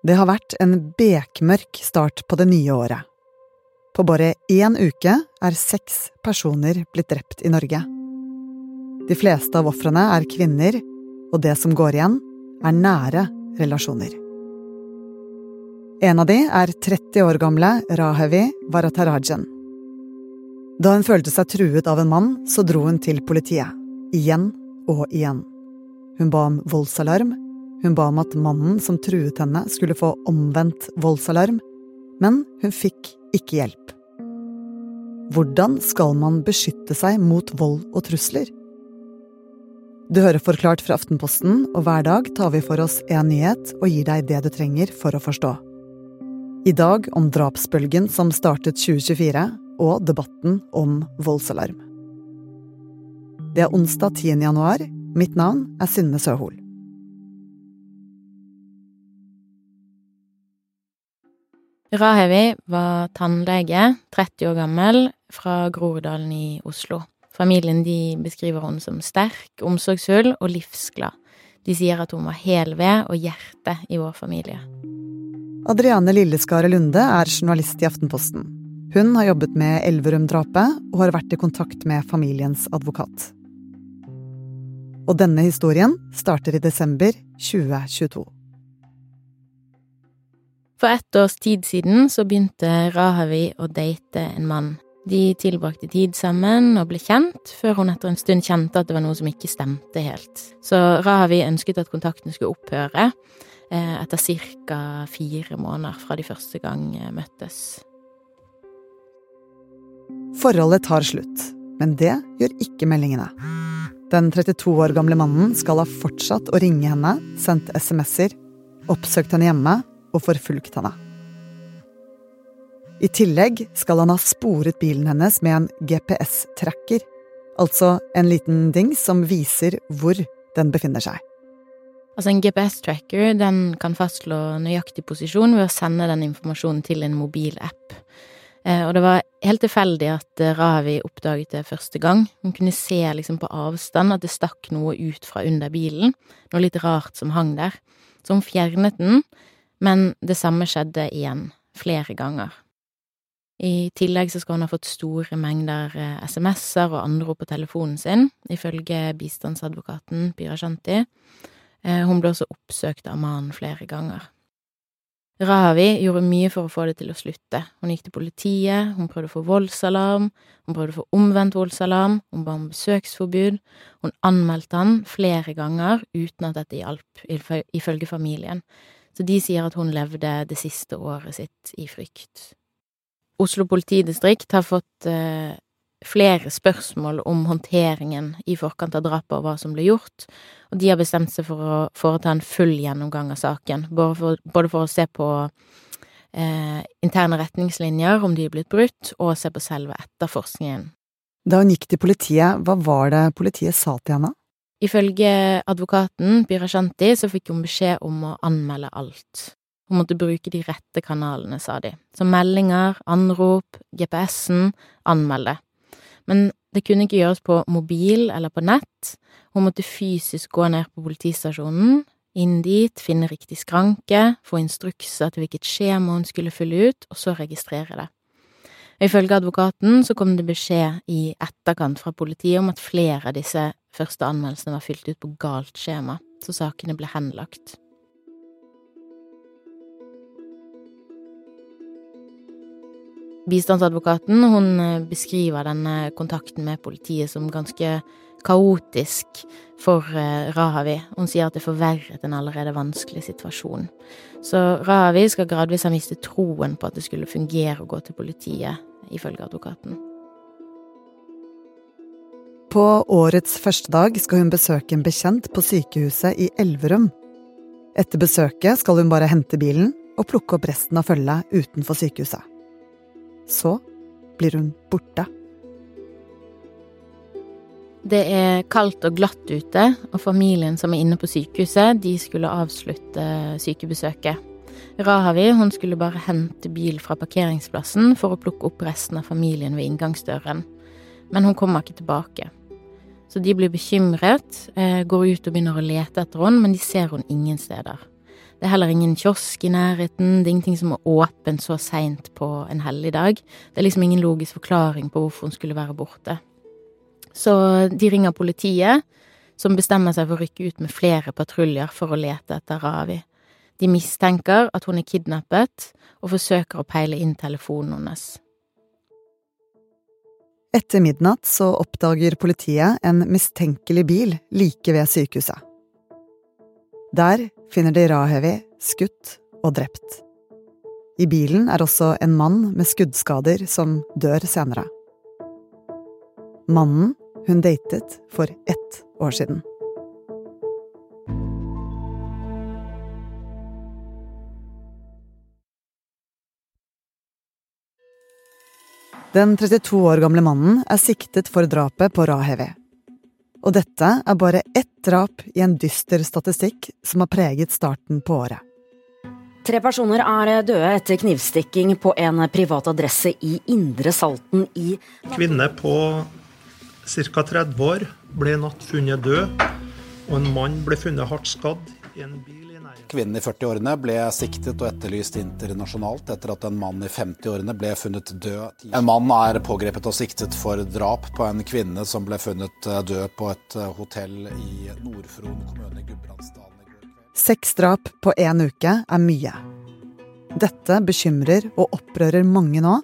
Det har vært en bekmørk start på det nye året. På bare én uke er seks personer blitt drept i Norge. De fleste av ofrene er kvinner, og det som går igjen, er nære relasjoner. En av de er 30 år gamle Rahevi Varatarajan. Da hun følte seg truet av en mann, så dro hun til politiet. Igjen og igjen. Hun ba om voldsalarm, hun ba om at mannen som truet henne, skulle få omvendt voldsalarm, men hun fikk ikke hjelp. Hvordan skal man beskytte seg mot vold og trusler? Du hører Forklart fra Aftenposten, og hver dag tar vi for oss en nyhet og gir deg det du trenger for å forstå. I dag om drapsbølgen som startet 2024, og debatten om voldsalarm. Det er onsdag 10. januar. Mitt navn er Synne Søhol. Rahevi var tannlege, 30 år gammel, fra Groruddalen i Oslo. Familien de beskriver hun som sterk, omsorgsfull og livsglad. De sier at hun var helved og hjerte i vår familie. Adriane Lilleskaret Lunde er journalist i Aftenposten. Hun har jobbet med Elverum-drapet og har vært i kontakt med familiens advokat. Og denne historien starter i desember 2022. For ett års tid siden så begynte Rahavi å date en mann. De tilbrakte tid sammen og ble kjent, før hun etter en stund kjente at det var noe som ikke stemte helt. Så Rahavi ønsket at kontakten skulle opphøre eh, etter ca. fire måneder fra de første gang eh, møttes. Forholdet tar slutt, men det gjør ikke meldingene. Den 32 år gamle mannen skal ha fortsatt å ringe henne, sendt SMS-er, oppsøkt henne hjemme og forfulgt henne. I tillegg skal han ha sporet bilen hennes med en GPS-tracker, altså en liten dings som viser hvor den befinner seg. Altså En GPS-tracker den kan fastslå nøyaktig posisjon ved å sende den informasjonen til en mobilapp. Eh, og det var helt tilfeldig at eh, Ravi oppdaget det første gang. Hun kunne se liksom på avstand at det stakk noe ut fra under bilen, noe litt rart som hang der. Så hun fjernet den, men det samme skjedde igjen, flere ganger. I tillegg så skal hun ha fått store mengder eh, SMS-er og anrop på telefonen sin, ifølge bistandsadvokaten Byrashanti. Eh, hun ble også oppsøkt av mannen flere ganger. Ravi gjorde mye for å få det til å slutte. Hun gikk til politiet, hun prøvde å få voldsalarm, hun prøvde å få omvendt voldsalarm, hun ba om besøksforbud, hun anmeldte han flere ganger uten at dette hjalp, ifølge familien. Så de sier at hun levde det siste året sitt i frykt. Oslo politidistrikt har fått eh, flere spørsmål om håndteringen i forkant av drapet og hva som ble gjort, og de har bestemt seg for å foreta en full gjennomgang av saken, både for, både for å se på eh, interne retningslinjer, om de er blitt brutt, og se på selve etterforskningen. Da hun gikk til politiet, hva var det politiet sa til henne? Ifølge advokaten Birashanti, så fikk hun beskjed om å anmelde alt. Hun måtte bruke de rette kanalene, sa de, som meldinger, anrop, GPS-en, anmelde. Men det kunne ikke gjøres på mobil eller på nett, hun måtte fysisk gå ned på politistasjonen, inn dit, finne riktig skranke, få instrukser til hvilket skjema hun skulle fylle ut, og så registrere det. Ifølge advokaten så kom det beskjed i etterkant fra politiet om at flere av disse første anmeldelsene var fylt ut på galt skjema, så sakene ble henlagt. Bistandsadvokaten hun eh, beskriver denne kontakten med politiet som ganske kaotisk for eh, Rahavi. Hun sier at det forverret en allerede vanskelig situasjon. Så Rahavi skal gradvis ha mistet troen på at det skulle fungere å gå til politiet ifølge advokaten. På årets første dag skal hun besøke en bekjent på sykehuset i Elverum. Etter besøket skal hun bare hente bilen og plukke opp resten av følget utenfor sykehuset. Så blir hun borte. Det er kaldt og glatt ute, og familien som er inne på sykehuset, de skulle avslutte sykebesøket. Rahavi hun skulle bare hente bil fra parkeringsplassen for å plukke opp resten av familien ved inngangsdøren. Men hun kommer ikke tilbake. Så de blir bekymret, eh, går ut og begynner å lete etter henne, men de ser henne ingen steder. Det er heller ingen kiosk i nærheten, det er ingenting som er åpent så seint på en helligdag. Det er liksom ingen logisk forklaring på hvorfor hun skulle være borte. Så de ringer politiet, som bestemmer seg for å rykke ut med flere patruljer for å lete etter Ravi. De mistenker at hun er kidnappet, og forsøker å peile inn telefonen hennes. Etter midnatt så oppdager politiet en mistenkelig bil like ved sykehuset. Der finner de Rahevi skutt og drept. I bilen er også en mann med skuddskader som dør senere. Mannen hun datet for ett år siden. Den 32 år gamle mannen er siktet for drapet på Rahevi. Og dette er bare ett drap i en dyster statistikk som har preget starten på året. Tre personer er døde etter knivstikking på en privat adresse i Indre Salten i Kvinne på ca. 30 år ble i natt funnet død, og en mann ble funnet hardt skadd. Kvinnen i 40-årene ble siktet og etterlyst internasjonalt etter at en mann i 50-årene ble funnet død. En mann er pågrepet og siktet for drap på en kvinne som ble funnet eh, død på et eh, hotell i Nord-Fron kommune i Gudbrandsdalen. Seks drap på én uke er mye. Dette bekymrer og opprører mange nå,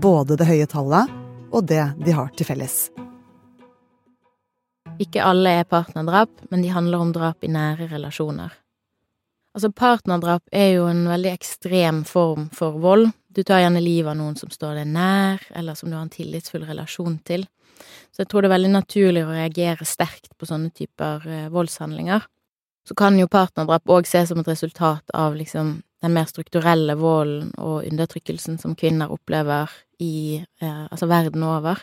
både det høye tallet og det de har til felles. Ikke alle er partnerdrap, men de handler om drap i nære relasjoner. Altså, partnerdrap er jo en veldig ekstrem form for vold. Du tar gjerne livet av noen som står deg nær, eller som du har en tillitsfull relasjon til. Så jeg tror det er veldig naturlig å reagere sterkt på sånne typer eh, voldshandlinger. Så kan jo partnerdrap òg ses som et resultat av liksom den mer strukturelle volden og undertrykkelsen som kvinner opplever i eh, altså verden over.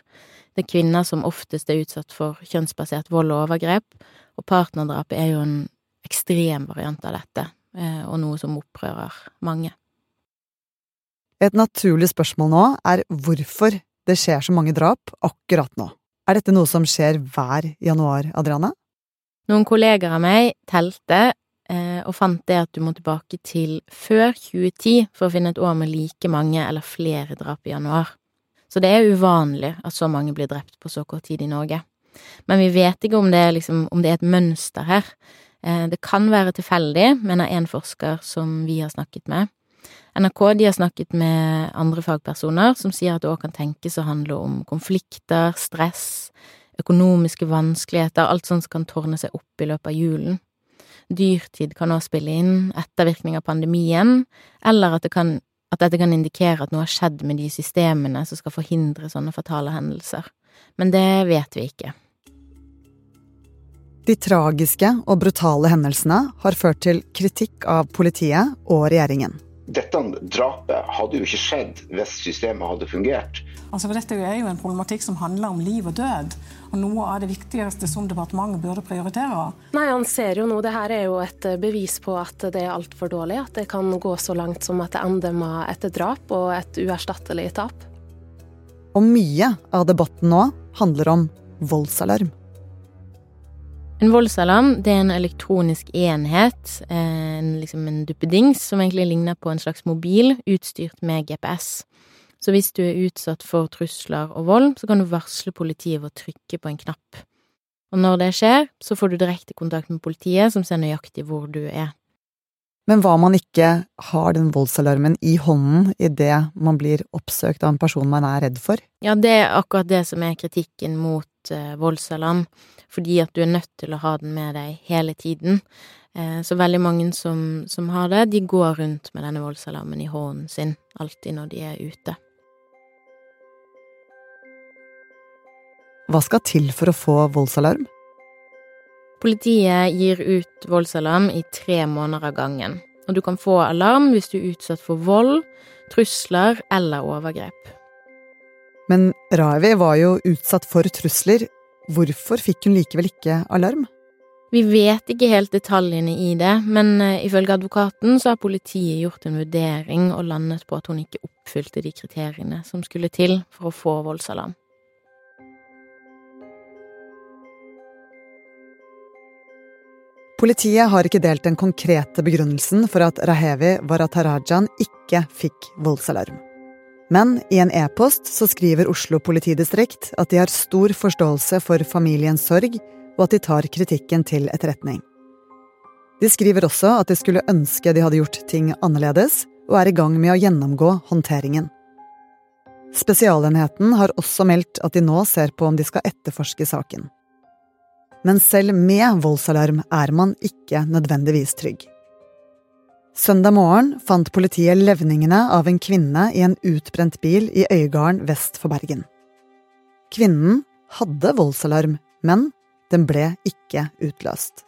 Det er kvinner som oftest er utsatt for kjønnsbasert vold og overgrep, og partnerdrap er jo en ekstrem variant av dette. Eh, og noe som opprører mange. Et naturlig spørsmål nå er hvorfor det skjer så mange drap akkurat nå. Er dette noe som skjer hver januar, Adriane? Noen kolleger av meg telte eh, og fant det at du må tilbake til før 2010 for å finne et år med like mange eller flere drap i januar. Så det er uvanlig at så mange blir drept på så kort tid i Norge. Men vi vet ikke om det, er, liksom, om det er et mønster her. Eh, det kan være tilfeldig, mener en forsker som vi har snakket med. NRK de har snakket med andre fagpersoner som sier at det òg kan tenkes å handle om konflikter, stress, økonomiske vanskeligheter, alt sånt som kan tårne seg opp i løpet av julen. Dyrtid kan òg spille inn, ettervirkning av pandemien, eller at, det kan, at dette kan indikere at noe har skjedd med de systemene som skal forhindre sånne fatale hendelser. Men det vet vi ikke. De tragiske og brutale hendelsene har ført til kritikk av politiet og regjeringen. Dette drapet hadde jo ikke skjedd hvis systemet hadde fungert. Altså, for dette er jo en problematikk som handler om liv og død. Og noe av det viktigste som departementet burde prioritere. Nei, Han ser jo nå, det her er jo et bevis på at det er altfor dårlig. At det kan gå så langt som at det ender med et drap og et uerstattelig tap. Og mye av debatten nå handler om voldsalarm. En voldsalarm det er en elektronisk enhet, en, liksom en duppedings, som egentlig ligner på en slags mobil utstyrt med GPS. Så hvis du er utsatt for trusler og vold, så kan du varsle politiet ved å trykke på en knapp. Og når det skjer, så får du direkte kontakt med politiet, som ser nøyaktig hvor du er. Men hva man ikke har den voldsalarmen i hånden idet man blir oppsøkt av en person man er redd for? Ja, det er akkurat det som er kritikken mot uh, voldsalarm, fordi at du er nødt til å ha den med deg hele tiden. Uh, så veldig mange som, som, har det, de går rundt med denne voldsalarmen i hånden sin alltid når de er ute. Hva skal til for å få voldsalarm? Politiet gir ut voldsalarm i tre måneder av gangen, og du kan få alarm hvis du er utsatt for vold, trusler eller overgrep. Men Ravi var jo utsatt for trusler. Hvorfor fikk hun likevel ikke alarm? Vi vet ikke helt detaljene i det, men uh, ifølge advokaten så har politiet gjort en vurdering og landet på at hun ikke oppfylte de kriteriene som skulle til for å få voldsalarm. Politiet har ikke delt den konkrete begrunnelsen for at Rahevi Varatarajan ikke fikk voldsalarm. Men i en e-post så skriver Oslo politidistrikt at de har stor forståelse for familiens sorg, og at de tar kritikken til etterretning. De skriver også at de skulle ønske de hadde gjort ting annerledes, og er i gang med å gjennomgå håndteringen. Spesialenheten har også meldt at de nå ser på om de skal etterforske saken. Men selv med voldsalarm er man ikke nødvendigvis trygg. Søndag morgen fant politiet levningene av en kvinne i en utbrent bil i Øygarden vest for Bergen. Kvinnen hadde voldsalarm, men den ble ikke utløst.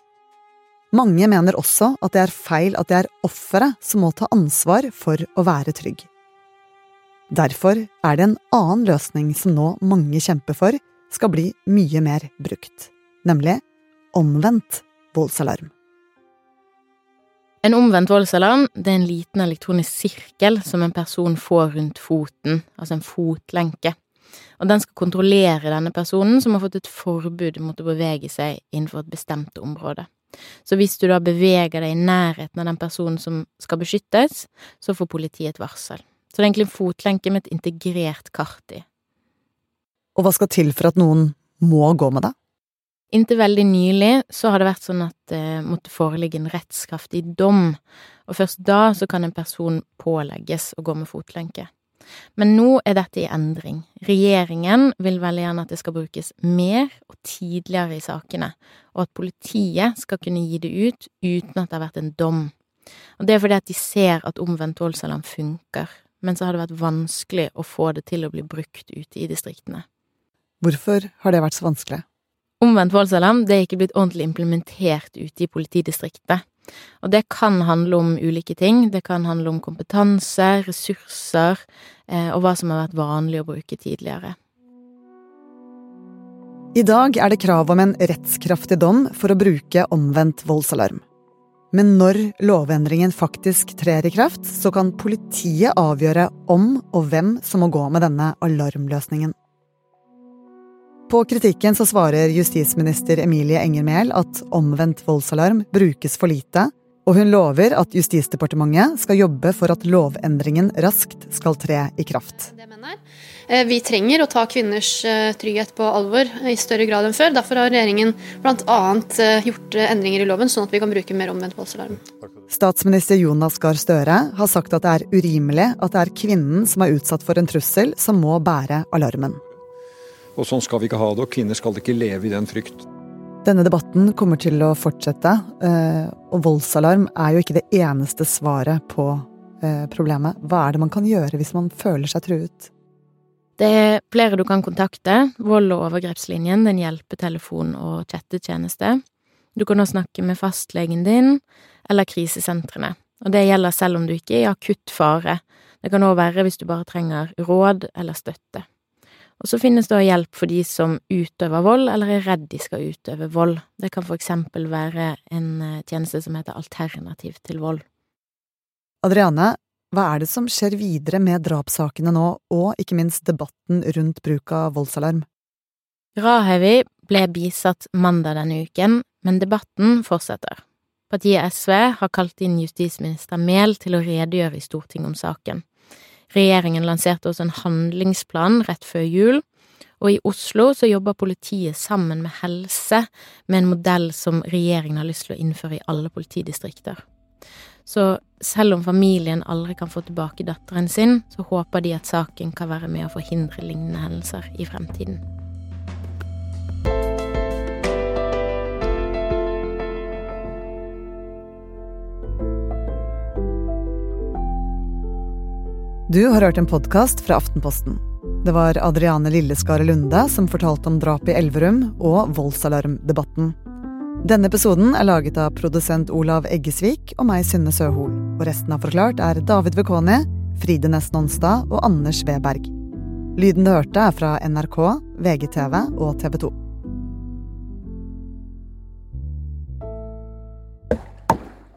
Mange mener også at det er feil at det er offeret som må ta ansvar for å være trygg. Derfor er det en annen løsning som nå mange kjemper for skal bli mye mer brukt, nemlig omvendt voldsalarm. En omvendt voldsalarm det er en liten elektronisk sirkel som en person får rundt foten, altså en fotlenke. Og den skal kontrollere denne personen som har fått et forbud mot å bevege seg innenfor et bestemt område. Så hvis du da beveger deg i nærheten av den personen som skal beskyttes, så får politiet et varsel. Så det er egentlig en fotlenke med et integrert kart i. Og hva skal til for at noen må gå med det? Inntil veldig nylig så har det vært sånn at det måtte foreligge en rettskraftig dom, og først da så kan en person pålegges å gå med fotlenke. Men nå er dette i endring. Regjeringen vil veldig gjerne at det skal brukes mer og tidligere i sakene, og at politiet skal kunne gi det ut uten at det har vært en dom. Og det er fordi at de ser at omvendt voldsalarm funker, men så har det vært vanskelig å få det til å bli brukt ute i distriktene. Hvorfor har det vært så vanskelig? Omvendt voldsalarm det er ikke blitt ordentlig implementert ute i politidistriktet. Og det kan handle om ulike ting. Det kan handle om kompetanse, ressurser, eh, og hva som har vært vanlig å bruke tidligere. I dag er det krav om en rettskraftig dom for å bruke omvendt voldsalarm. Men når lovendringen faktisk trer i kraft, så kan politiet avgjøre om og hvem som må gå med denne alarmløsningen. På kritikken så svarer justisminister Emilie Enger Mehl at omvendt voldsalarm brukes for lite, og hun lover at Justisdepartementet skal jobbe for at lovendringen raskt skal tre i kraft. Eh, vi trenger å ta kvinners eh, trygghet på alvor i større grad enn før. Derfor har regjeringen bl.a. Eh, gjort endringer i loven, sånn at vi kan bruke mer omvendt voldsalarm. Statsminister Jonas Gahr Støre har sagt at det er urimelig at det er kvinnen som er utsatt for en trussel, som må bære alarmen. Og sånn skal vi ikke ha det, og kvinner skal ikke leve i den frykt. Denne debatten kommer til å fortsette, eh, og voldsalarm er jo ikke det eneste svaret på eh, problemet. Hva er det man kan gjøre hvis man føler seg truet? Det er flere du kan kontakte. Vold- og overgrepslinjen, den hjelpetelefon og chattetjeneste. Du kan også snakke med fastlegen din, eller krisesentrene. Og det gjelder selv om du ikke er i akutt fare. Det kan òg være hvis du bare trenger råd eller støtte. Og så finnes det hjelp for de som utøver vold, eller er redd de skal utøve vold. Det kan for eksempel være en eh, tjeneste som heter Alternativ til vold. Adriane, hva er det som skjer videre med drapssakene nå, og ikke minst debatten rundt bruk av voldsalarm? Rahevi ble bisatt mandag denne uken, men debatten fortsetter. Partiet SV har kalt inn justisminister Mehl til å redegjøre i Stortinget om saken. Regjeringen lanserte også en handlingsplan rett før jul, og i Oslo så jobber politiet sammen med helse med en modell som regjeringen har lyst til å innføre i alle politidistrikter. Så selv om familien aldri kan få tilbake datteren sin, så håper de at saken kan være med å forhindre lignende hendelser i fremtiden. Du har hørt en podkast fra Aftenposten. Det var Adriane Lilleskare Lunde som fortalte om drapet i Elverum og voldsalarmdebatten. Denne episoden er laget av produsent Olav Eggesvik og meg, Synne Søhol. Og resten av Forklart er David Vekoni, Fride Næss Nonstad og Anders Weberg. Lyden du hørte, er fra NRK, VGTV og TV 2.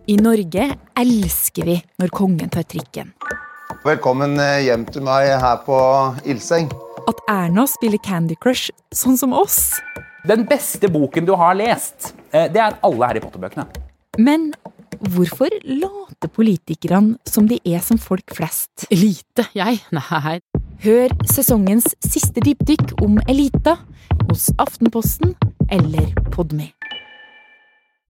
I Norge elsker vi når kongen tar trikken. Velkommen eh, hjem til meg her på Ildseng. At Erna spiller Candy Crush sånn som oss. Den beste boken du har lest, eh, det er alle Harry Potter-bøkene. Men hvorfor later politikerne som de er som folk flest? Elite, jeg? Nei. Hør sesongens siste dypdykk om elita hos Aftenposten eller Podme.